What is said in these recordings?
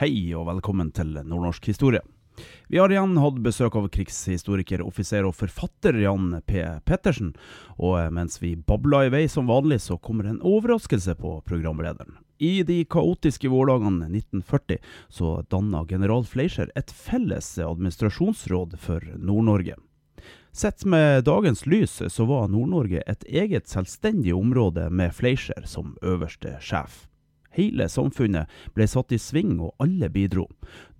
Hei og velkommen til Nordnorsk historie. Vi har igjen hatt besøk av krigshistoriker, offiser og forfatter Jan P. Pettersen. Og mens vi babla i vei som vanlig, så kommer en overraskelse på programlederen. I de kaotiske vårdagene 1940 så danna general Fleischer et felles administrasjonsråd for Nord-Norge. Sett med dagens lys så var Nord-Norge et eget selvstendig område med Fleischer som øverste sjef. Hele samfunnet ble satt i sving, og alle bidro.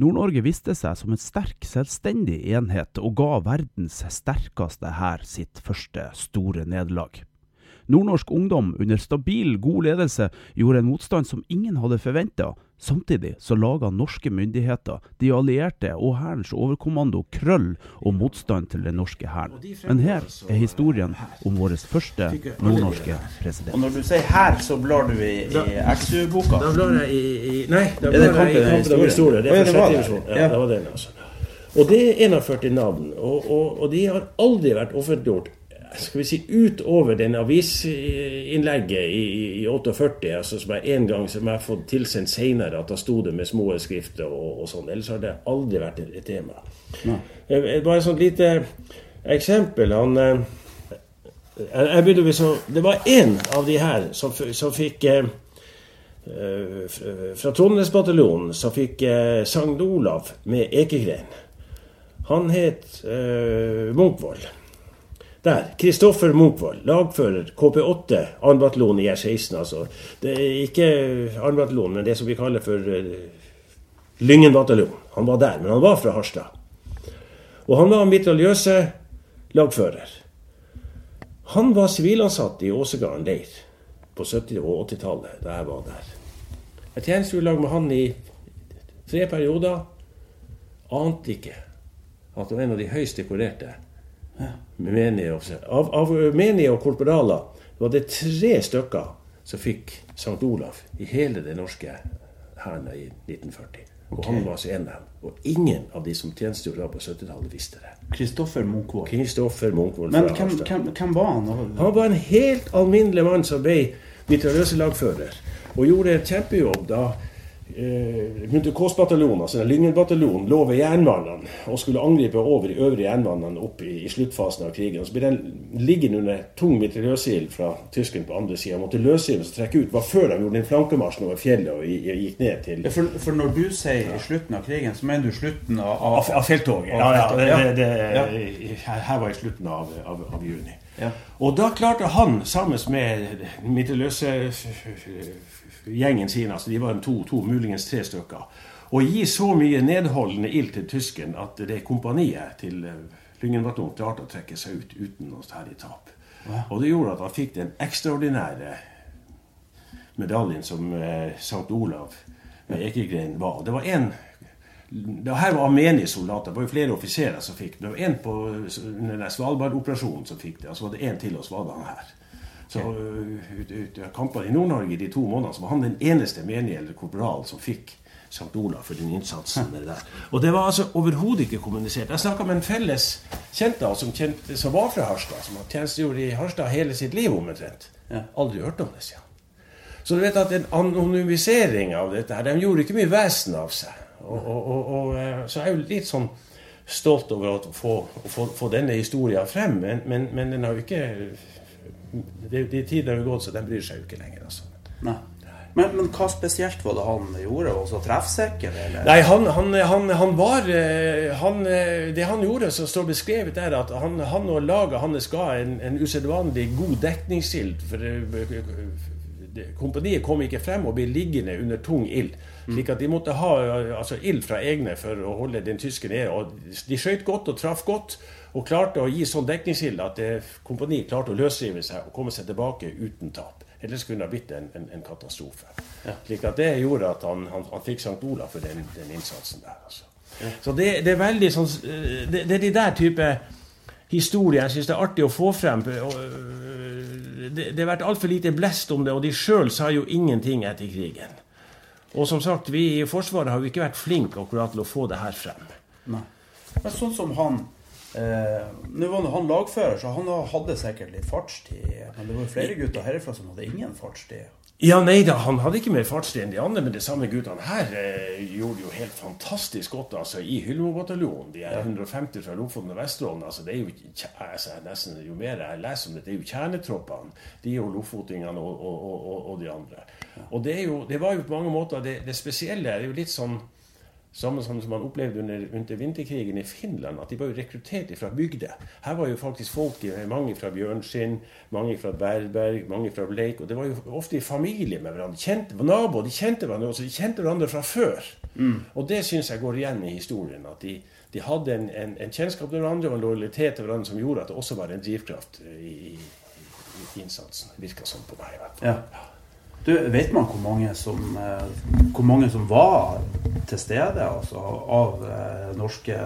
Nord-Norge viste seg som en sterk, selvstendig enhet, og ga verdens sterkeste hær sitt første store nederlag. Nordnorsk ungdom under stabil, god ledelse gjorde en motstand som ingen hadde forventa. Samtidig så laga norske myndigheter, de allierte og hærens overkommando krøll og motstand til den norske hæren. Men her er historien om vår første nordnorske president. Og når du sier her, så blar du i, i XU-boka? Da blar jeg i, i Nei, da blar jeg i Kampen Kampen om historie. Det er var divisjon. Ja. det var den, altså. Og det er 41 navn, og, og, og de har aldri vært offentliggjort skal vi si, utover den avisinnlegget i, i, i 48, altså som jeg en gang som jeg har fått tilsendt senere, at da sto det med små skrifter og, og sånn. Ellers har det aldri vært et, tema. Eh, Bare et sånt lite eksempel. Han eh, jeg, jeg begynte med så, Det var én av de her som, som fikk eh, eh, Fra Trondheimsbataljonen som fikk eh, Sankt Olav med ekegren. Han het eh, Munkvold. Der. Kristoffer Munkvold, lagfører KP8, 2. bataljon i R16. altså. Det er ikke 2. bataljon, men det som vi kaller for eh, Lyngen bataljon. Han var der, men han var fra Harstad. Og han var mitraljøse lagfører. Han var sivilansatt i Åsegarden leir på 70- og 80-tallet, da jeg var der. Jeg tjenestegjorde i lag med han i tre perioder. Ante ikke at han var en av de høyst dekorerte menige. Av, av menige og korporaler var det tre stykker som fikk St. Olav i hele det norske hæren i 1940. Og han var altså en av dem. Og ingen av de som tjenestegjorde på 70-tallet, visste det. Kristoffer Munkvold. Kristoffer Munkvold Men hvem, hvem, hvem var han? Han var en helt alminnelig mann som ble mitraljøselagfører. Og gjorde en kjempejobb da eh, Munter Kåss-bataljonen, altså Lyngen-bataljonen, lå ved jernbanene og skulle angripe over de øvrige jernbanene opp i, i sluttfasen av krigen. Så ble den liggende under tung mitraljøsild fra tyskerne på andre sida. Måtte løse inn og trekke ut. var før de gjorde den flankemarsjen over fjellet og gikk ned til For, for når du sier i slutten av krigen, så mener du slutten av, Av, av felttoget. Ja, ja, det, det, ja. det, her var i slutten av, av, av juni. Ja. Og da klarte han, sammen med midtelløse-gjengen sin, altså de var en to, to, muligens tre stykker, å gi så mye nedholdende ild til tysken at det kompaniet til eh, klarte å trekke seg ut uten noe særlig tap. Og det gjorde at han fikk den ekstraordinære medaljen som eh, St. Olav med ekegren var. Det var en det her var menige soldater. Det var jo flere offiserer som fikk det. Det var en på under Svalbard-operasjonen som fikk det. Og så var det en til, og så var det han her. Så uh, ut, ut kampene i Nord-Norge de to månedene så var han den eneste menige eller korporal som fikk St. Olav for den innsatsen der. Og det var altså overhodet ikke kommunisert. Jeg snakka med en felles kjent av som, kjente, som var fra Harstad, som har tjenestegjort i Harstad hele sitt liv omtrent. Aldri hørt om det, siden. Så du vet at en anonymisering av dette her, de gjorde ikke mye vesen av seg. Og, og, og, eh, så er jeg jo litt sånn stolt over å få, få, få denne historien frem, men, men, men den har jo ikke De, de tidene har jo gått, så den bryr seg jo ikke lenger, altså. Nei. Men, men hva spesielt var det han gjorde? Var så treffsikker? Eller? Nei, han, han, han, han var eh, han, eh, Det han gjorde, som står beskrevet der, at han, han og laget hans ga en, en usedvanlig god dekningsild. For kompaniet kom ikke frem og ble liggende under tung ild. Slik at de måtte ha eh, altså, ild fra egne for å holde den tyske nede. Og de skøyt godt og traff godt. Og klarte å gi sånn dekningsild at det, kompaniet klarte å løsrive seg og komme seg tilbake uten tap. Ellers kunne det ha blitt en, en, en katastrofe. Slik at det gjorde at han, han, han fikk St. Olav for den, den innsatsen der. Altså. Så det, det er veldig sånn eh, Det, det er de der type historier jeg syns det er artig å få frem. øh, Det, det har vært altfor lite blest om det, og de sjøl sa jo ingenting etter krigen. Og som sagt, vi i Forsvaret har jo ikke vært flinke akkurat til å få det her frem. Nei. Men sånn som han eh, Nå var han lagfører, så han hadde sikkert litt fartstid. Men det var jo flere gutter herifra som hadde ingen fartstid. Ja, nei da, han hadde ikke mer fartstid enn de andre, men de samme guttene her eh, gjorde jo helt fantastisk godt altså, i Hyllemo-bataljonen. De er 150 fra Lofoten og Vesterålen. altså det er jo altså, nesten, Jo mer jeg leser om det, det er jo kjernetroppene. De er jo lofotingene og, og, og, og, de andre. Og det, er jo, det var jo på mange måter det, det spesielle er jo litt sånn samme som man opplevde under, under, vinterkrigen i Finland, at de var jo rekruttert fra bygder. Her var jo faktisk folk, mange fra Bjørnskinn, mange fra Berberg, mange fra Bleik. Og det var jo ofte i familie med hverandre. Kjente, naboer, de kjente hverandre også. De kjente hverandre fra før. Mm. Og det syns jeg går igjen i historien. At de, de hadde en, en, en, kjennskap til hverandre og en lojalitet til hverandre som gjorde at det også var en drivkraft i, i, i innsatsen. Virka sånn på meg, i hvert fall. Ja. Du, Vet man hvor mange som, eh, hvor mange som var til stede altså, av eh, norske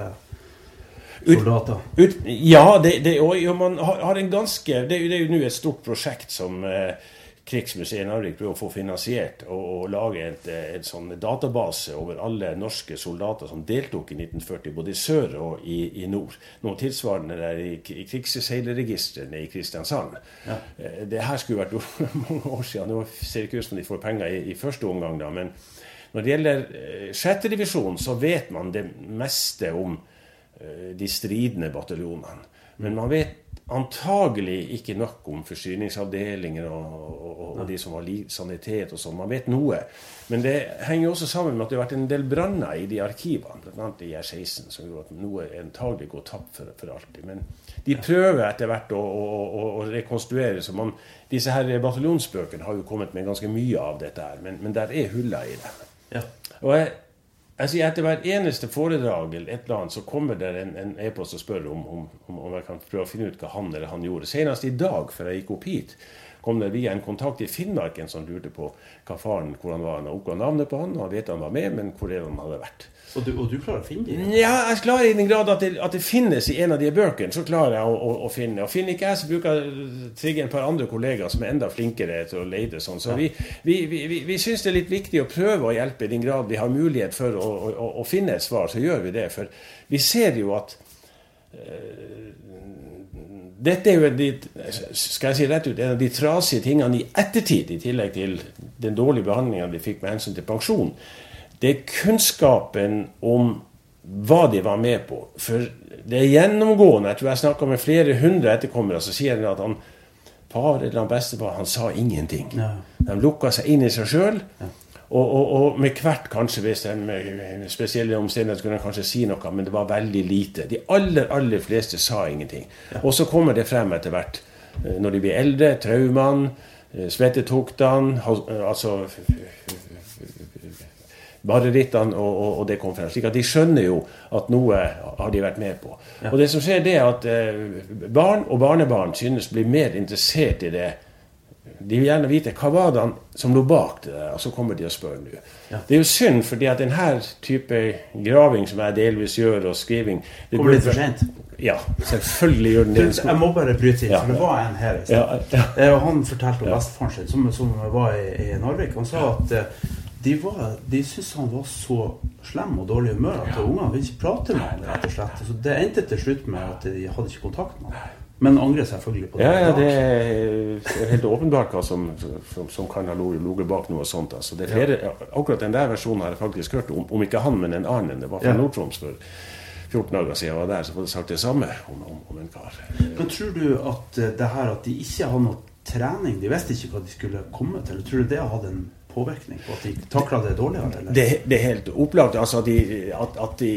soldater? Ut, ut, ja, det, det, og, man har, en ganske Det, det er jo nå et stort prosjekt som eh, Krigsmuseet Narvik prøver å få finansiert og, lage et, en sånn database over alle norske soldater som deltok i 1940, både i sør og i, i nord. Noe tilsvarende der i, i krigsseilerregistrene i Kristiansand. Ja. Eh, det her skulle vært mange år siden. Nå ser det ikke ut som de får penger i, i første omgang, da. men når det gjelder eh, sjette divisjon, så vet man det meste om eh, de stridende bataljonene. Men man vet antagelig ikke nok om forsyningsavdelinger og, og, og, og de som var sanitet og sånn. Man vet noe. Men det henger jo også sammen med at det har vært en del branner i de arkivene, bl.a. i R16, som gjorde at noe antagelig går tapt for, for, alltid. Men de prøver etter hvert å, å, å rekonstruere. så man, Disse her bataljonsbøkene har jo kommet med ganske mye av dette her, men, men der er huller i det. Ja. Og jeg, Altså Etter hvert eneste foredrag eller et eller annet, så kommer det en e-post og spør om, om, om, jeg kan prøve å finne ut hva han eller han gjorde. Senest i dag, før jeg gikk opp hit, kom det via en kontakt i Finnmark en som lurte på hva faren, hvor han var. Han oppga navnet på han, og han vet han var med, men hvor er han hadde vært. Og du, og du, klarer å finne dem? Ja, jeg klarer i den grad at det, at det, finnes i en av de bøkene. Så klarer jeg å, å, å finne. Og finner ikke jeg, så bruker jeg trigge en par andre kollegaer som er enda flinkere til å lete. sånn. Så ja. vi, vi, vi, vi, syns det er litt viktig å prøve å hjelpe i den grad vi har mulighet for å, å, finne et svar. Så gjør vi det. For vi ser jo at uh, dette er jo de, skal jeg si rett ut, en av de trasige tingene i ettertid, i tillegg til den dårlige behandlinga de fikk med hensyn til pensjon det er kunnskapen om hva de var med på. For det er gjennomgående. Jeg tror jeg snakka med flere hundre etterkommere som sier at han far eller han bestefar han sa ingenting. Ja. De lukka seg inn i seg sjøl. Ja. Og, og, og, med hvert, kanskje hvis en med spesielle omstendigheter kunne kanskje si noe, men det var veldig lite. De aller, aller fleste sa ingenting. Og så kommer det frem etter hvert, eh, når de blir eldre, traumene, eh, svettetuktene, altså marerittene og, og, og, det kom frem. slik at de skjønner jo at noe har de vært med på. Og det som skjer, det er at eh, barn og barnebarn synes blir mer interessert i det. De vil gjerne vite hva var det som lå bak det der, og så kommer de og spør nå. Ja. Det er jo synd, fordi at denne type graving som jeg delvis gjør, og skriving det Kommer litt for sent? Ja, selvfølgelig gjør den det. Jeg må bare bryte inn, ja. for det var en her i sted. Ja, Han fortalte om bestefaren sin, som, som, var i, i Narvik. Han sa at uh, de, var, de syntes han var så slem og dårlig humør at ja. ungene ville ikke prate med ham. rett og slett. Så det endte til slutt med at de hadde ikke kontakt med ham. Men angrer selvfølgelig på det. Ja, ja det er helt åpenbart hva som, som, som kan ha ligget bak noe sånt. Altså. Det er flere. Akkurat den der versjonen har jeg faktisk hørt om, om ikke han, men en annen. Det var fra ja. Nord-Troms for 14 dager siden jeg var der, så var det sagt det samme om, om, om en kar. Men tror du at eh, det her at de ikke hadde noe trening, de visste ikke hva de skulle komme til, tror du det hadde en påvirkning på at de takla det dårligere? Det, det, er helt opplagt. Altså at, de, at, at de,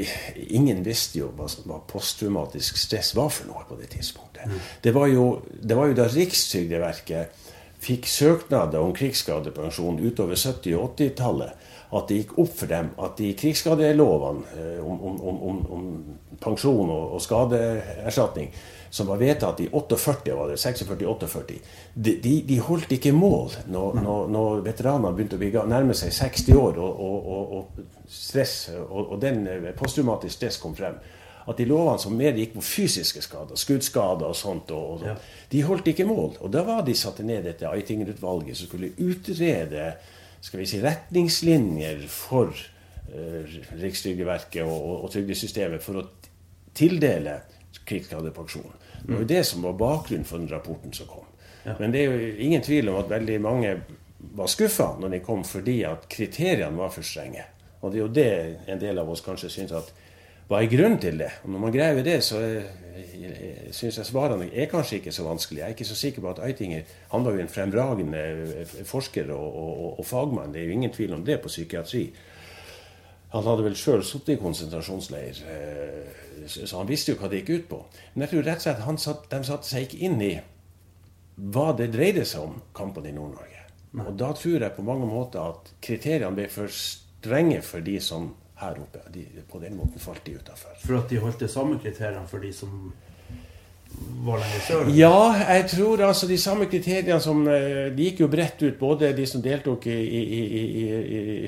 ingen visste jo hva, hva posttraumatisk stress var for noe på det tidspunktet. Mm. Det, var jo, det, var jo, da Rikstrygdeverket fikk søknader om krigsskadepensjon utover 70- og 80-tallet at det gikk opp for dem at de krigsskadelovene eh, om, om, om, om pensjon og, og skadeerstatning som var vedtatt i 48, var det, 46-48, de, de, de, holdt ikke mål når, når, når veteranene begynte å nærme seg 60 år og, og, og stress, og, den eh, posttraumatisk stress kom frem. At de lovene som mer gikk på fysiske skader, skuddskader og sånt, og, ja. de holdt ikke mål. Og da var de satte ned dette Eitinger-utvalget som skulle utrede skal vi si, retningslinjer for uh, Rikstrygdeverket og, og, og trygdesystemet for å tildele krigsskadepensjon. Det var jo det som var bakgrunnen for den rapporten som kom. Ja. Men det er jo ingen tvil om at veldig mange var skuffa når de kom fordi at kriteriene var for strenge. Og det er jo det en del av oss kanskje syns at hva er grunnen til det? Og når man greier det, så syns jeg svarene er kanskje ikke så vanskelig. Jeg er ikke så sikker på at Eitinger Han var jo en fremragende forsker og, og, og, fagmann, det er jo ingen tvil om det på psykiatri. Han hadde vel sjøl sittet i konsentrasjonsleir, eh, så han visste jo hva det gikk ut på. Men jeg tror rett og slett satt, de satte seg ikke inn i hva det dreide seg om, kampen i Nord-Norge. Og da tror jeg på mange måter at kriteriene ble for strenge for de som her oppe. De, på den måten falt de utafor. For at de holdt de samme kriteriene for de som? Ja, jeg tror altså de samme kriteriene som eh, De gikk jo bredt ut, både de som deltok i, i, i,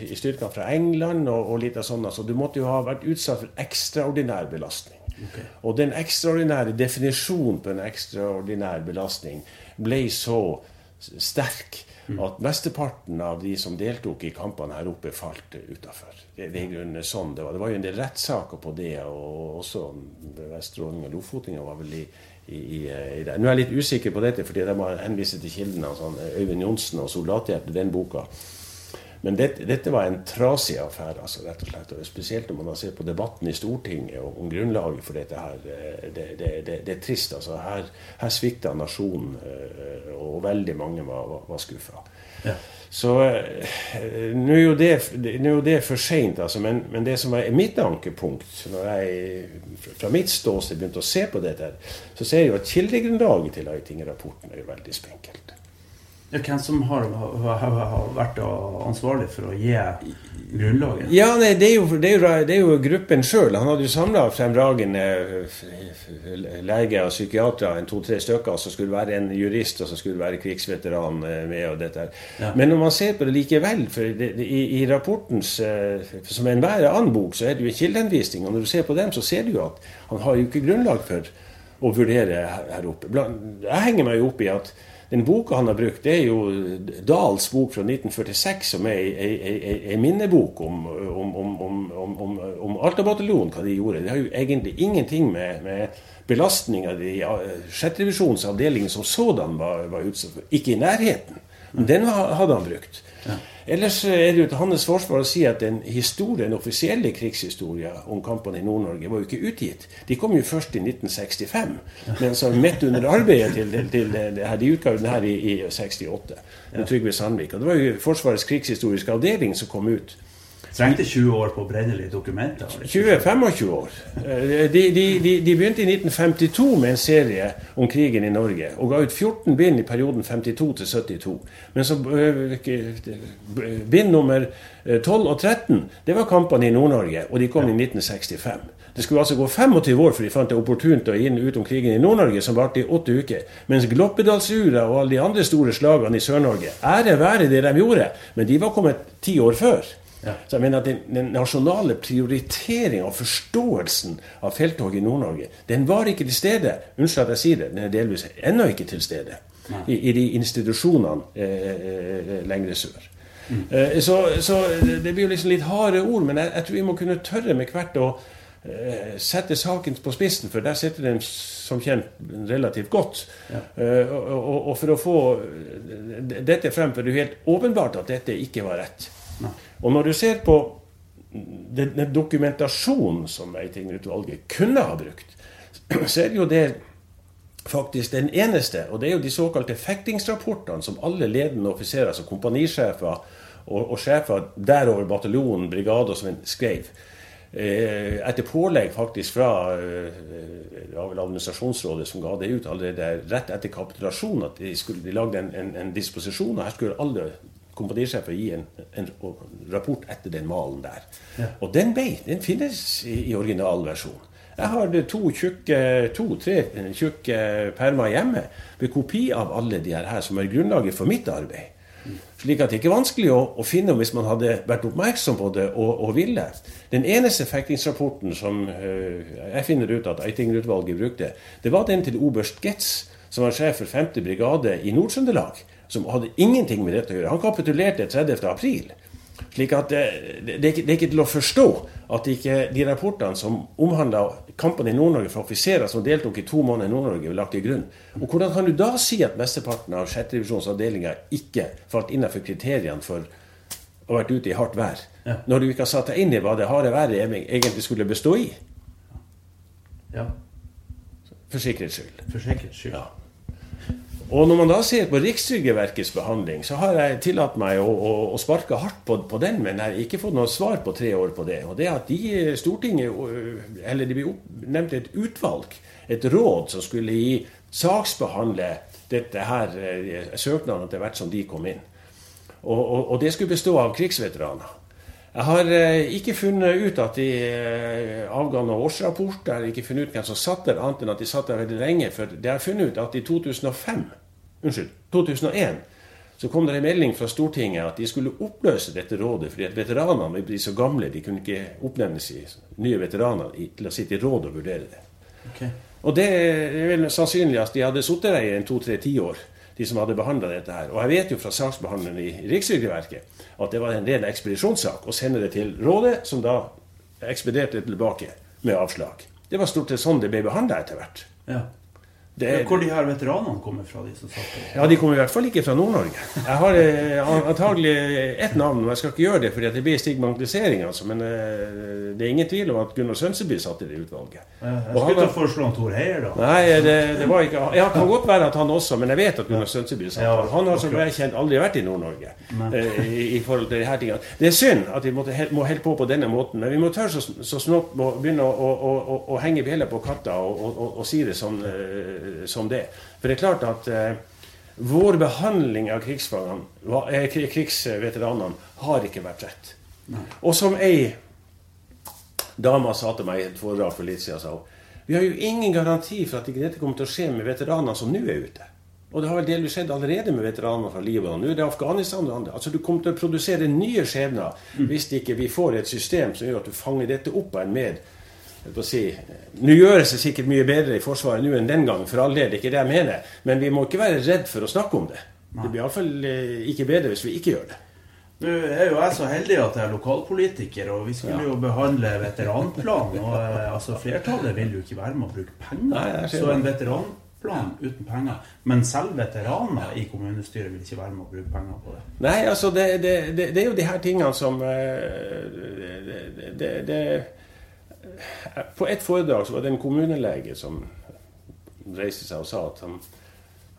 i styrkene fra England og, og litt av sånn. Altså, du måtte jo ha vært utsatt for ekstraordinær belastning. Okay. Og den ekstraordinære definisjonen på en ekstraordinær belastning ble så sterk Mm. at mesteparten av de som deltok i kampene her oppe, falt utafor. Det, det, sånn det var. Det var jo en del rettssaker på det, og også Vesterålen og lofotinger var vel i, i, i, det. Nå er jeg litt usikker på dette, fordi jeg må henvise til kildene. Altså Øyvind Johnsen og 'Soldathjerte', den boka. Men dette, dette, var en trasig affære, altså, rett og slett. Og spesielt når man ser på debatten i Stortinget om, om grunnlaget for dette her. Eh, det, det, det, det er trist. altså. Her, her svikta nasjonen, eh, og veldig mange var, var, var skuffa. Ja. Så eh, nå er jo det, er for seint, altså. Men, men, det som er mitt ankepunkt, når jeg fra mitt ståsted begynte å se på dette, så ser jeg jo at kildegrunnlaget til Lighting-rapporten er jo veldig spinkelt. Hvem som har, har, har, vært ansvarlig for å gi grunnlaget? Ja, nei, det, er jo, det, er jo, det, er jo, gruppen sjøl. Han hadde jo samla fremragende eh, leger og psykiatere, en to-tre stykker, som skulle være en jurist og som skulle være krigsveteran eh, med. og dette. Ja. Men når man ser på det likevel, for det, i, i, rapportens eh, Som enhver annen bok, så er det jo en kildehenvisning. Og når du ser på dem, så ser du jo at han har jo ikke grunnlag for å vurdere her oppe. Jeg henger meg jo opp i at den boka han har brukt, det er jo Dahls bok fra 1946, som er ei minnebok om, om, om, om, om Alta-bataljonen, hva de gjorde. Det har jo egentlig ingenting med, med belastninga de sjetterevisjonens avdeling som sådan var, var utsatt for. Ikke i nærheten. Men den hadde han brukt. Ja. Ellers er det jo til hans forsvar å si at den historien, den offisielle krigshistorie om kampene i Nord-Norge var jo ikke utgitt. De kom jo først i 1965. Men så midt under arbeidet til, til, til det her, de utga den her i, i 68 med Trygve Sandvik. Og det var jo Forsvarets krigshistoriske avdeling som kom ut. Trengte 20 år på brennelige dokumenter? 20-25 år. Eh, de, de, de, begynte i 1952 med en serie om krigen i Norge, og ga ut 14 bind i perioden 52 til 72. Men så eh, bind nummer 12 eh, og 13, det var kampene i Nord-Norge, og de kom ja. i 1965. Det skulle altså gå 25 år før de fant det opportunt å inn ut om krigen i Nord-Norge, som varte i åtte uker. Mens Gloppedalsura og alle de andre store slagene i Sør-Norge, ære være det de gjorde, men de var kommet ti år før. Ja. Så jeg mener at den, den nasjonale prioriteringa og forståelsen av felttoget i Nord-Norge, den var ikke til stede. Unnskyld at jeg sier det, den er delvis ennå ikke til stede i, i, de institusjonene eh, eh, eh, sør. Mm. Eh, så, så, det blir jo liksom litt harde ord, men jeg, jeg tror vi må kunne tørre med hvert å eh, sette saken på spissen, for der sitter den som kjent relativt godt. Ja. Uh, og, og, og, for å få dette frem, for det er jo helt åpenbart at dette ikke var rett. Og når du ser på den, dokumentasjonen som Eiting-utvalget kunne ha brukt, så er det jo det faktisk den eneste, og det er jo de såkalte fektingsrapportene som alle ledende offiserer, altså kompanisjefer og, og sjefer derover bataljonen, brigade og sånn, skrev. Eh, etter pålegg faktisk fra eh, det var vel administrasjonsrådet som ga det ut allerede rett etter kapitulasjonen, at de, skulle, de lagde en, en, en disposisjon, og her skulle alle kompanisjefer gi en, en, rapport etter den malen der. Ja. Og den, ble, den finnes i, i originalversjon. Jeg har to to-tre to, tjukke permer hjemme med kopi av alle de her som er grunnlaget for mitt arbeid. Slik at det ikke er vanskelig å, å, finne hvis man hadde vært oppmerksom på det og, og ville. Den eneste fektingsrapporten som uh, jeg finner ut at Eiting-utvalget brukte, det var den til oberst Getz, som var sjef for 5. brigade i Nord-Trøndelag som hadde ingenting med dette å gjøre. Han kapitulerte 30. april. Slik at det, det, det, er ikke til å forstå at ikke de rapportene som omhandla kampene i Nord-Norge for offiserer som deltok i to måneder i Nord-Norge, lagt til grunn. Og Hvordan kan du da si at mesteparten av 6. divisjons avdelinger ikke falt innenfor kriteriene for å ha vært ute i hardt vær, ja. når du ikke har satt deg inn i hva det harde været egentlig skulle bestå i? Ja. For sikkerhets skyld. For sikkerhets skyld. Ja. Og når man da ser på Rikstrygdeverkets behandling, så har jeg tillatt meg å, å, å sparke hardt på, på, den, men jeg har ikke fått noe svar på tre år på det. Og det er at de Stortinget, eller det blir nevnt et utvalg, et råd, som skulle gi saksbehandle dette her eh, søknaden etter hvert som de kom inn. Og, og, og det skulle bestå av krigsveteraner. Jeg har eh, ikke funnet ut at de eh, avga noen årsrapport. Jeg har ikke funnet ut hvem som satt der, annet enn at de satt der veldig lenge. For det har funnet ut at i 2005, unnskyld, 2001 så kom det en melding fra Stortinget at de skulle oppløse dette rådet fordi at veteranene ville bli så gamle de kunne ikke oppnevnes i nye veteraner til å sitte i råd og vurdere det. Okay. Og det er vel sannsynlig at de hadde sittet der i en to-tre tiår, de som hadde behandla dette her. Og jeg vet jo fra saksbehandleren i Rikstrygdeverket at det var en ren ekspedisjonssak å sende det til rådet, som da ekspederte det tilbake med avslag. Det var stort sett sånn det ble behandla etter hvert. Ja. Det, hvor de her veteranene kommer fra? de som satt Ja, De kommer i hvert fall ikke fra Nord-Norge. Jeg har eh, antagelig ett navn, og jeg skal ikke gjøre det fordi det blir stigmatisering. Altså, men eh, det er ingen tvil om at Gunnar Sønseby satt i det utvalget. Ja, jeg skulle ikke foreslå Tor Heier, da. Nei, det, det, var ikke Ja, kan godt være at han også, men jeg vet at Gunnar Sønseby satt der. han har som jeg kjent aldri vært i Nord-Norge eh, i, i, forhold til her tingene. Det er synd at vi må holde på på denne måten, men vi må tørre så, så snart begynne å, å, å, å henge bjella på katta og, og, si det sånn som det. For det er klart at eh, vår behandling av eh, krigsveteranene har ikke vært rett. Og som ei dame sa til meg i et foredrag for litt siden, sa hun vi har jo ingen garanti for at ikke dette kommer til å skje med veteranene som nå er ute. Og det har vel delvis skjedd allerede med veteraner fra Libanon. Nå er det Afghanistan og andre. Altså Du kommer til å produsere nye skjebner mm. hvis ikke vi får et system som gjør at du fanger dette opp av en mer Si, nå gjøres det sikkert mye bedre i Forsvaret nå enn den gang, for all del. ikke det jeg mener. Men vi må ikke være redd for å snakke om det. Nei. Det blir iallfall eh, ikke bedre hvis vi ikke gjør det. Nå er jo jeg så heldig at jeg er lokalpolitiker, og vi skulle ja. jo behandle veteranplan. og eh, altså Flertallet vil jo ikke være med å bruke penger. Nei, så en veteranplan uten penger. Men selv veteraner i kommunestyret vil ikke være med å bruke penger på det. Nei, altså det, det, det, det er jo de her tingene som eh, det, på et foredrag så var det en kommunelege som reiste seg og sa at han,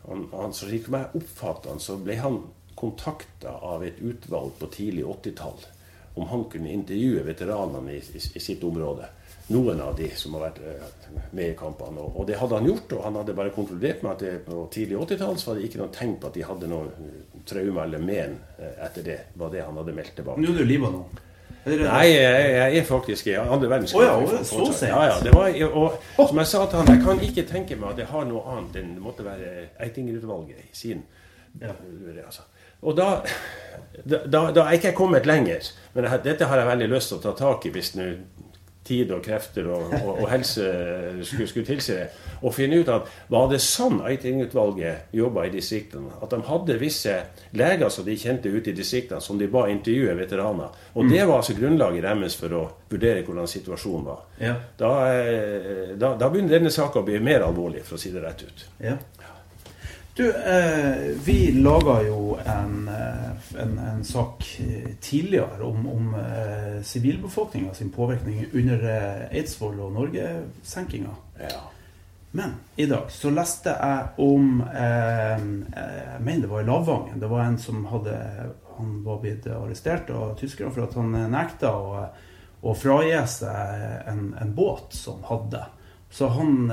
han, han så slik jeg oppfatta han, så ble han kontakta av et utvalg på tidlig 80-tall om han kunne intervjue veteranene i, i, i, sitt område. Noen av de som har vært eh, med i kampene. Og, og, det hadde han gjort. Og han hadde bare konkludert med at det, på tidlig 80-tall så var det ikke noe tegn på at de hadde noe traume eller men eh, etter det. var det han hadde meldt tilbake. Nå er det Libanon. Nei, jeg, jeg, er faktisk i andre verdenskrig. Oh, ja, så sent. Ja, ja, det var, og som jeg sa til han, jeg kan ikke tenke meg at det har noe annet enn det måtte være Eitingerutvalget i sin ja. altså. Og da, da, da, da er ikke jeg kommet lenger. Men jeg, dette har jeg veldig lyst til å ta tak i hvis nå tid og krefter og, og, og helse skulle, skulle tilsi det. Og finne ut at var det sånn Eiting-utvalget jobba i distriktene? At de hadde visse leger som de kjente ute i distriktene, som de ba intervjue veteraner. Og det var altså grunnlaget deres for å vurdere hvordan situasjonen var. Ja. Da, eh, da, da, begynner denne saka å bli mer alvorlig, for å si det rett ut. Ja. Du, eh, vi laga jo en, eh, en, en, sak eh, tidligere om, om eh, sivilbefolkninga eh, sin påvirkning under eh, Eidsvoll og Norge-senkinga. Ja. Men i dag så leste jeg om Jeg mener det var i Lavangen. Det var en som hadde Han var blitt arrestert av tyskerne for at han nekta å, å fragi seg en, en båt som hadde. Så han,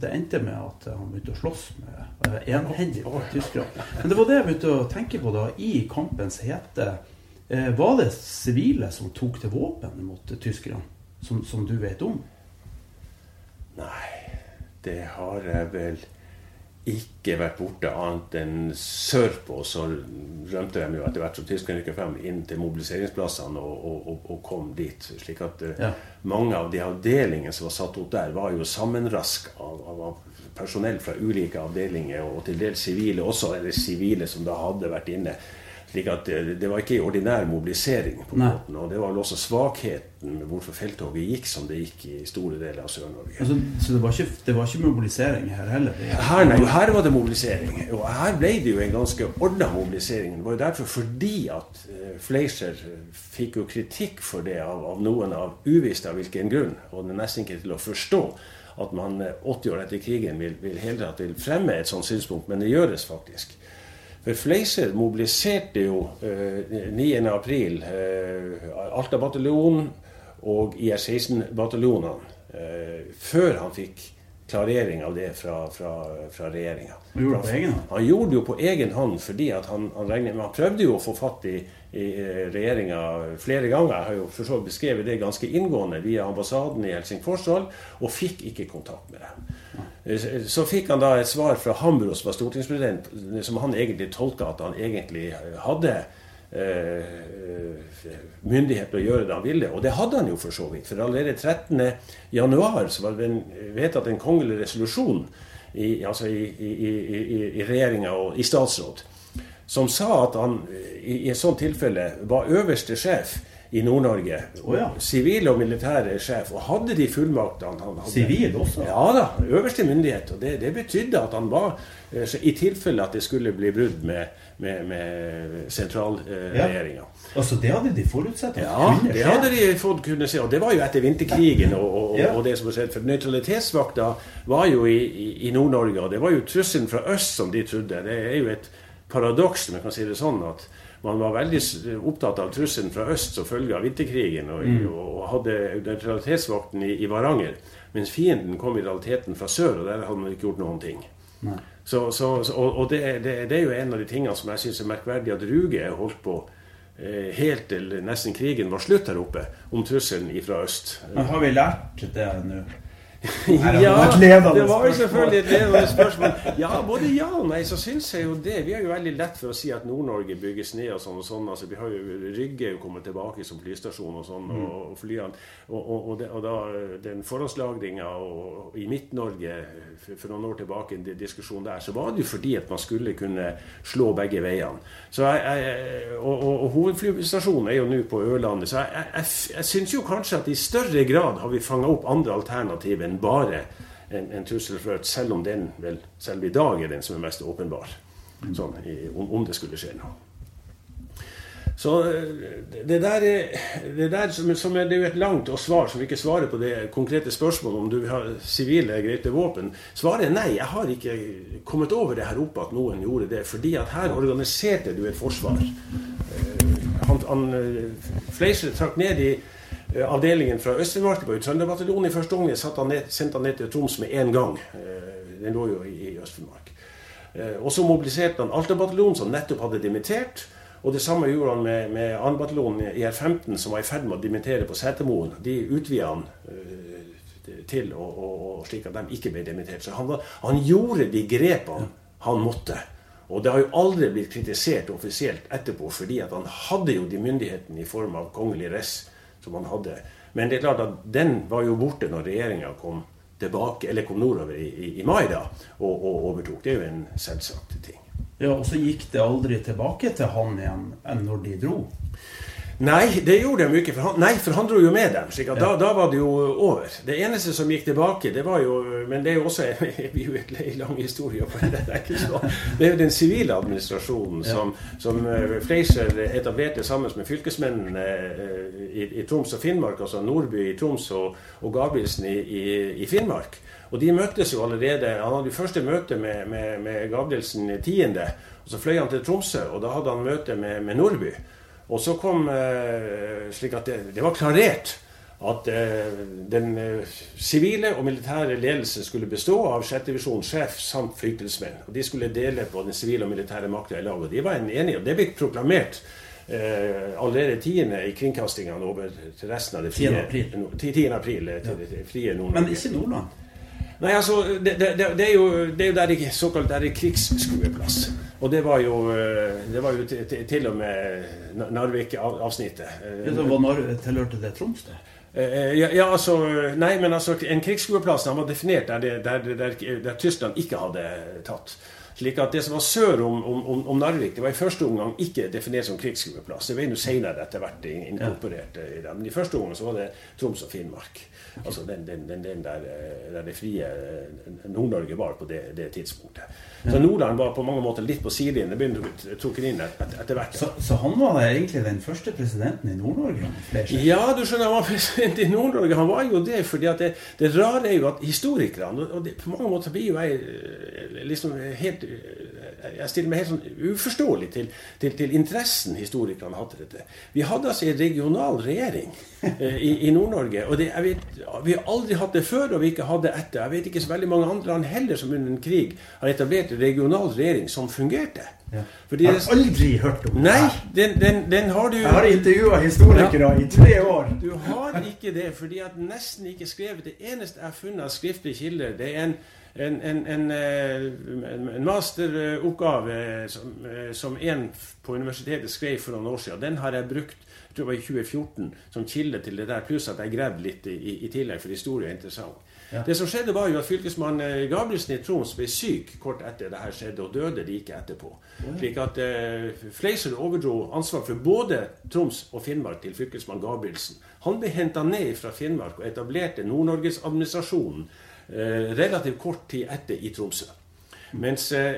det endte med at han begynte å slåss med enhendig på tyskerne. Men det var det jeg begynte å tenke på da, i kampens hete. Eh, var det sivile som tok til våpen mot tyskerne, som, som, du vet om? Nei, det har jeg vel ikke vært borte annet enn sørpå. Så rømte de jo etter hvert som tyskerne rykket frem inn til mobiliseringsplassene og, og, og kom dit. slik at eh, ja. mange av de avdelingene som var satt opp der, var jo sammenrask av, av, personell fra ulike avdelinger, og til dels sivile også, eller sivile som da hadde vært inne. Slik at det, det var ikke ordinær mobilisering. på Nei. måten, Og det var vel også svakheten med hvorfor felttoget gikk som det gikk i store deler av Sør-Norge. Altså, så det var, ikke, det var, ikke, mobilisering her heller? Her, nei, her var det mobilisering. Og her ble det jo en ganske ordna mobilisering. Det var jo derfor fordi at uh, Fleischer fikk jo kritikk for det av, av noen av uvisst av hvilken grunn. Og det er nesten ikke til å forstå at man 80 eh, år etter krigen vil, vil, vil fremme et sånt synspunkt, men det gjøres faktisk. Fleiser mobiliserte jo eh, 9.4 eh, Alta-bataljonen og IR-16-bataljonene eh, før han fikk klarering av det fra, fra, fra regjeringa. Han gjorde det på egen hånd? Han gjorde det jo på egen hånd fordi han, han, regnet, han prøvde jo å få fatt i, i eh, regjeringa flere ganger. Jeg har jo for så beskrevet det ganske inngående via ambassaden i Helsingfors og fikk ikke kontakt med dem. Eh, så fikk han da et svar fra Hambro, som var stortingspresident, som han egentlig tolka at han egentlig hadde myndighet til å gjøre det han ville. Og det hadde han jo for så vidt. For allerede 13.1 så var det vedtatt en kongelig resolusjon i, altså i, i, i, i regjeringa og i statsråd som sa at han i, i et sånt tilfelle var øverste sjef i Nord-Norge. Sivil oh, ja. og militær sjef. Og hadde de fullmaktene han hadde. Sivil også? Ja da. Øverste myndighet. Og det, det betydde at han var eh, I tilfelle at det skulle bli brudd med, med, med sentralregjeringa. Ja. Altså Det hadde de forutsett? Ja, det hadde de fått kunne se. Og det var jo etter vinterkrigen og, og, ja. og det som har skjedd. For nøytralitetsvakta var jo i, i, i Nord-Norge, og det var jo trusselen fra øst som de trodde. Det er jo et paradoks, om jeg kan si det sånn, at man var veldig opptatt av trusselen fra øst som følge av vinterkrigen, og, mm. og hadde nøytralitetsvakten i, i, Varanger. Mens fienden kom i realiteten fra sør, og der hadde man ikke gjort noen ting. Så, så, og, og det, det, det, er jo en av de tingene som jeg syns er merkverdig at Ruge holdt på eh, helt til nesten krigen var slutt her oppe, om trusselen fra øst. Men har vi lært det nå? Ja, det var jo selvfølgelig et levende spørsmål. Ja, både ja og nei, så syns jeg jo det. Vi har jo veldig lett for å si at Nord-Norge bygges ned og sånn og sånn. Altså, vi har jo Rygge jo kommet tilbake som flystasjon og sånn, og, og flyene. Og, og, og, det, og da den forhåndslagringa i Midt-Norge for noen år tilbake, en diskusjon der, så var det jo fordi at man skulle kunne slå begge veiene. Så jeg, jeg, og, hovedflystasjonen er jo nå på Ørlandet, så jeg, jeg, jeg syns jo kanskje at i større grad har vi fanga opp andre alternativer enn bare en, en trussel for økt, selv om den vel selv i dag er den som er mest åpenbar. Sånn, i, om, om, det skulle skje noe. Så det der, det der som, som er, det er jo et langt svar som ikke svarer på det konkrete spørsmålet om du vil ha sivile greite våpen. Svaret er nei. Jeg har ikke kommet over det her oppe at noen gjorde det. Fordi at her organiserte du et forsvar. Han, han Fleischer trakk ned i Eh, avdelingen fra Øst-Finnmark var jo Trønderbataljonen i første omgang. Sendte han ned til Troms med én gang. Eh, den lå jo i Øst-Finnmark. Eh, og så mobiliserte han Alta-bataljonen, som nettopp hadde dimittert. Og det samme gjorde han med, med 2. bataljon i R15, som var i ferd med å dimittere på Setermoen. De utvida han til, og, og, slik at de ikke ble dimittert. Så han, han gjorde de grepene han måtte. Og det har jo aldri blitt kritisert offisielt etterpå, fordi at han hadde jo de myndighetene i form av kongelig res som man hadde. Men det er klart at den var jo borte når regjeringa kom tilbake, eller kom nordover i, i, i mai da, og, og, overtok. Det er jo en selvsagt ting. Ja, Og så gikk det aldri tilbake til han igjen enn når de dro? Nei, det gjorde de ikke. For han, nei, for han dro jo med dem. slik at ja. da, da, var det jo over. Det eneste som gikk tilbake, det var jo Men det er jo også en lang historie. Det, det er jo den sivile administrasjonen ja. som, som uh, Fleischer etablerte sammen med fylkesmennene uh, i, i, Troms og Finnmark, altså Nordby i Troms og, og Gabrielsen i, i, i, Finnmark. Og de møttes jo allerede Han hadde jo første møte med, med, med Gabrielsen 10., og så fløy han til Tromsø, og da hadde han møte med, med Nordby. Og så kom eh, slik at det, det var klarert at eh, den eh, sivile og militære ledelse skulle bestå av 6. divisjonssjef samt flyktelsmenn. Og de skulle dele på den sivile og militære makta i lag. Og de var enige. Og det ble proklamert eh, allerede 10. i kringkastingene over til resten av det frie 10. april, 10. april til det frie Nord-Norge. Men ikke Nordland? Nei, altså, det, det, det, er jo, det er jo der det såkalt der er krigsskueplass. Og det var jo, eh, det var jo til, og med Narvik-avsnittet. Var Narvik, tilhørte det Troms, det? Eh, ja, ja, altså Nei, men altså en krigsskueplass var definert der, der, der, der, Tyskland ikke hadde tatt. Slik at Det som var sør om, om, om, Narvik, det var i første omgang ikke definert som krigsskueplass. Det ble nå senere etter hvert inkorporert i det. Men i første omgang så var det Troms og Finnmark. Altså den, den, den, den der, eh, der, det frie eh, Nord-Norge var på det, det, tidspunktet. Så Nordland var på mange måter litt på sidelinjen. Det begynte å trukket inn etter, etter hvert. Så, så, han var egentlig den første presidenten i Nord-Norge? Ja, du skjønner, han var president i Nord-Norge. Han var jo det fordi at det, det rare er jo at historikerne og det, På mange måter blir jo jeg eh, liksom helt jeg stiller meg helt sånn uforståelig til, til, til interessen historikerne hadde dette. Vi hadde altså en regional regjering eh, i, i Nord-Norge. og det, vet, Vi har aldri hatt det før, og vi ikke hadde etter. Jeg vet ikke så veldig mange andre land heller som under en krig har etablert en regional regjering som fungerte. Ja. jeg har aldri hørt om det. Nei, den, den, den, har du Jeg har intervjua historikere ja. i tre år. Du har ikke det, fordi at nesten ikke skrevet Det eneste jeg har funnet av skriftlige kilder, det er en en, en, en, en masteroppgave som, som en på universitetet skrev for noen år siden. Den har jeg brukt jeg tror det var i 2014 som kilde til det der, pluss at jeg gravde litt i, i, tillegg, for historie er interessant. Ja. Det som skjedde var jo at Fylkesmann Gabrielsen i Troms ble syk kort etter det her skjedde, og døde like etterpå. Slik at uh, Fleischer overdro ansvar for både Troms og Finnmark til fylkesmann Gabrielsen. Han ble henta ned fra Finnmark og etablerte Nord-Norgesadministrasjonen Eh, relativt kort tid etter i Tromsø. Mens eh,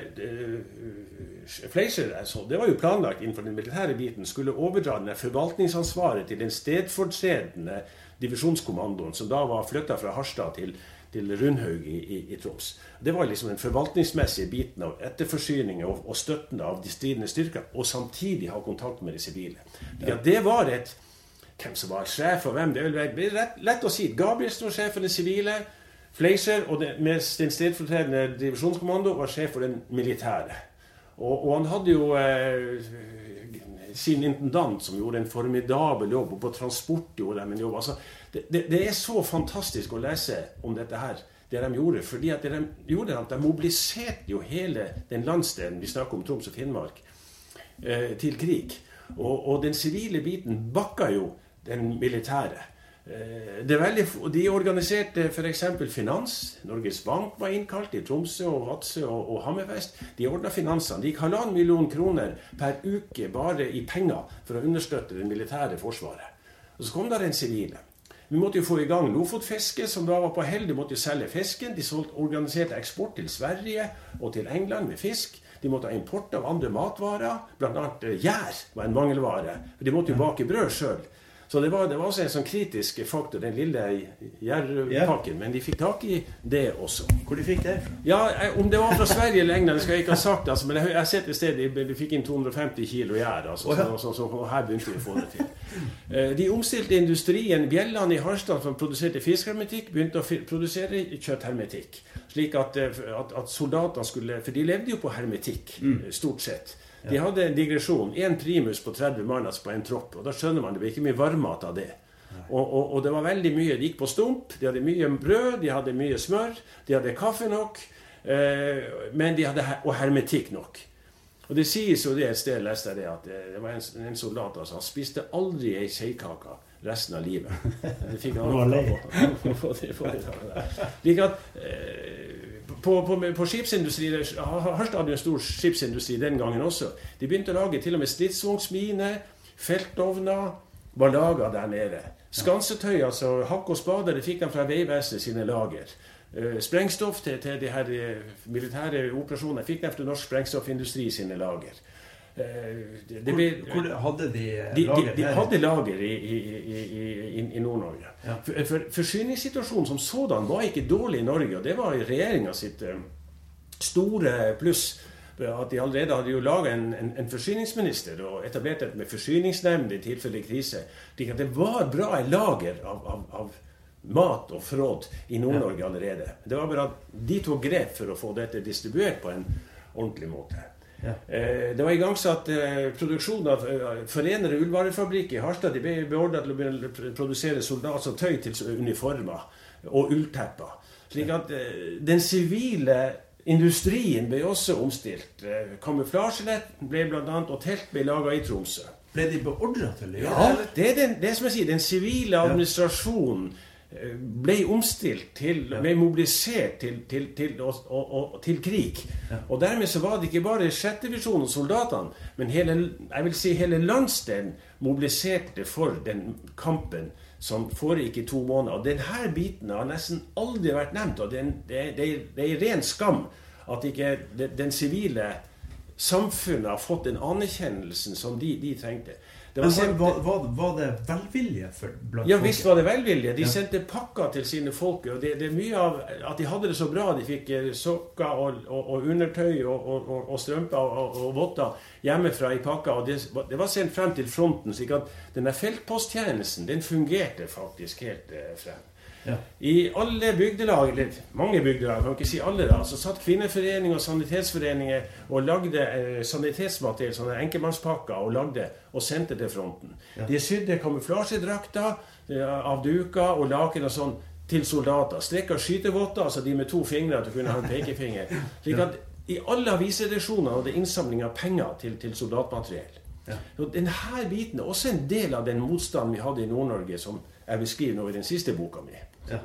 Fleischer altså, det var jo planlagt innenfor den militære biten, skulle overdra denne forvaltningsansvaret til den stedfortredende divisjonskommandoen, som da var flytta fra Harstad til, til Rundhaug i, i, i, Troms. Det var liksom den forvaltningsmessige biten av etterforsyning og, og støtten av de stridende styrker, og samtidig ha kontakt med de sivile. Ja, det var et Hvem som var sjef og hvem, det er være lett, lett å si. Gabrielsen var sjef for det sivile. Fleischer, og det, med den stedfortredende divisjonskommando, var sjef for den militære. Og, og han hadde jo eh, sin intendant som gjorde en formidabel jobb, og på transport gjorde de en jobb. Altså, det, det, det, er så fantastisk å lese om dette her, det de gjorde. fordi det de gjorde at de mobiliserte jo hele den landsdelen vi snakker om, Troms og Finnmark, eh, til krig. Og, og den sivile biten bakka jo den militære. Eh, det er veldig, de organiserte f.eks. finans. Norges Bank var innkalt i Tromsø og Vadsø og, og Hammerfest. De ordna finansene. De gikk halvannen million kroner per uke bare i penger for å understøtte det militære forsvaret. Og Så kom der en sivile. Vi måtte jo få i gang Lofotfisket, som da var på hell. De måtte jo selge fisken. De solgte, organiserte eksport til Sverige og til England med fisk. De måtte ha import av andre matvarer, bl.a. Eh, gjær var en mangelvare. De måtte jo bake brød sjøl. Så det var, det var, også en sånn kritisk faktor, den lille jervpakken. Men de fikk tak i det også. Hvor de fikk det fra? Ja, Om det var fra Sverige eller England, skal jeg ikke ha sagt. Altså, men jeg har sett et sted de, fikk inn 250 kilo gjær. Altså, oh, ja. så, så, så, her begynte de å få det til. Eh, de omstilte industrien. Bjelland i Harstad, som produserte fiskhermetikk, begynte å produsere kjøtthermetikk. Slik at, eh, at, at soldatene skulle For de levde jo på hermetikk, mm. stort sett. De hadde en digresjon. Én primus på 30 mann altså på en tropp. Og da skjønner man det blir ikke mye varmmat av det. Og, og, og, det var veldig mye. De gikk på stump. De hadde mye brød, de hadde mye smør, de hadde kaffe nok. Eh, men de hadde og hermetikk nok. Og det sies jo det et sted leste jeg det, at det var en, en soldat altså, han spiste aldri ei seigkake resten av livet. Det fikk han lov til. På, på, på skipsindustri Harstad hadde en stor skipsindustri den gangen også. De begynte å lage til og med stridsvognsminer, feltovner var laga der nede. Skansetøy, altså hakk og spader, det fikk de fra Vegvesenet sine lager. Uh, sprengstoff til, til de her uh, militære operasjonene fikk de fra Norsk Sprengstoffindustri sine lager. Det, det ble, hvor, hadde de lager? De, de, de hadde lager i, i, i, i Nord-Norge. Ja. For, for, Forsyningssituasjonen som sådan var ikke dårlig i Norge, og det var regjeringa sitt store pluss at de allerede hadde jo laga en, en, en, forsyningsminister og etablert et med forsyningsnemnd i tilfelle krise. slik at det var bra lager av, av, av mat og fråd i Nord-Norge allerede. Det var bare at de tok grep for å få dette distribuert på en ordentlig måte. Ja. Eh, det var igangsatt eh, produksjon av eh, Forenede ullvarefabrikk i Harstad. De ble beordra til å produsere soldat, som tøy til uniformer og ulltepper. Slik at den sivile Industrien ble også omstilt. Kamuflasjenett ble bl.a. og telt ble laga i Tromsø. Ble de beordra til å gjøre det? Ja, det er den, det som jeg sier, den sivile administrasjonen ble omstilt til, ble mobilisert til, til, til, og, og, til krig. Ja. Og dermed så var det ikke bare sjettevisjonen og soldatene, men hele, jeg vil si hele landsdelen mobiliserte for den kampen som foregikk i to måneder. Og denne biten har nesten aldri vært nevnt. Og det, det, det, det er ren skam at ikke den sivile samfunnet har fått den anerkjennelsen som de, de trengte. Det var, sendt, var, var, var, det velvilje for blant Ja visst var det velvilje. De ja. sendte pakker til sine folk. og det, det, er mye av At de hadde det så bra. De fikk eh, sokker og, og, og undertøy og, og, strømper og, votter hjemmefra i pakka. og det, det, var sendt frem til fronten. slik at denne feltposttjenesten den fungerte faktisk helt eh, frem. Ja. I alle bygdelag, eller mange bygdelag, kan ikke si alle, da, så satt kvinneforeninger og sanitetsforeninger og lagde eh, sanitetsmateriell, sånne enkemannspakker, og lagde og sendte til fronten. Ja. De sydde kamuflasjedrakter eh, av duker og laken og sånn til soldater. Strekka skytevotter, altså de med to fingre til å kunne ha en pekefinger. Slik at i alle avisredaksjoner hadde innsamling av penger til, til soldatmateriell. Ja. Og denne biten er også en del av den motstanden vi hadde i Nord-Norge, som jeg beskriver nå i den siste boka mi. Ja.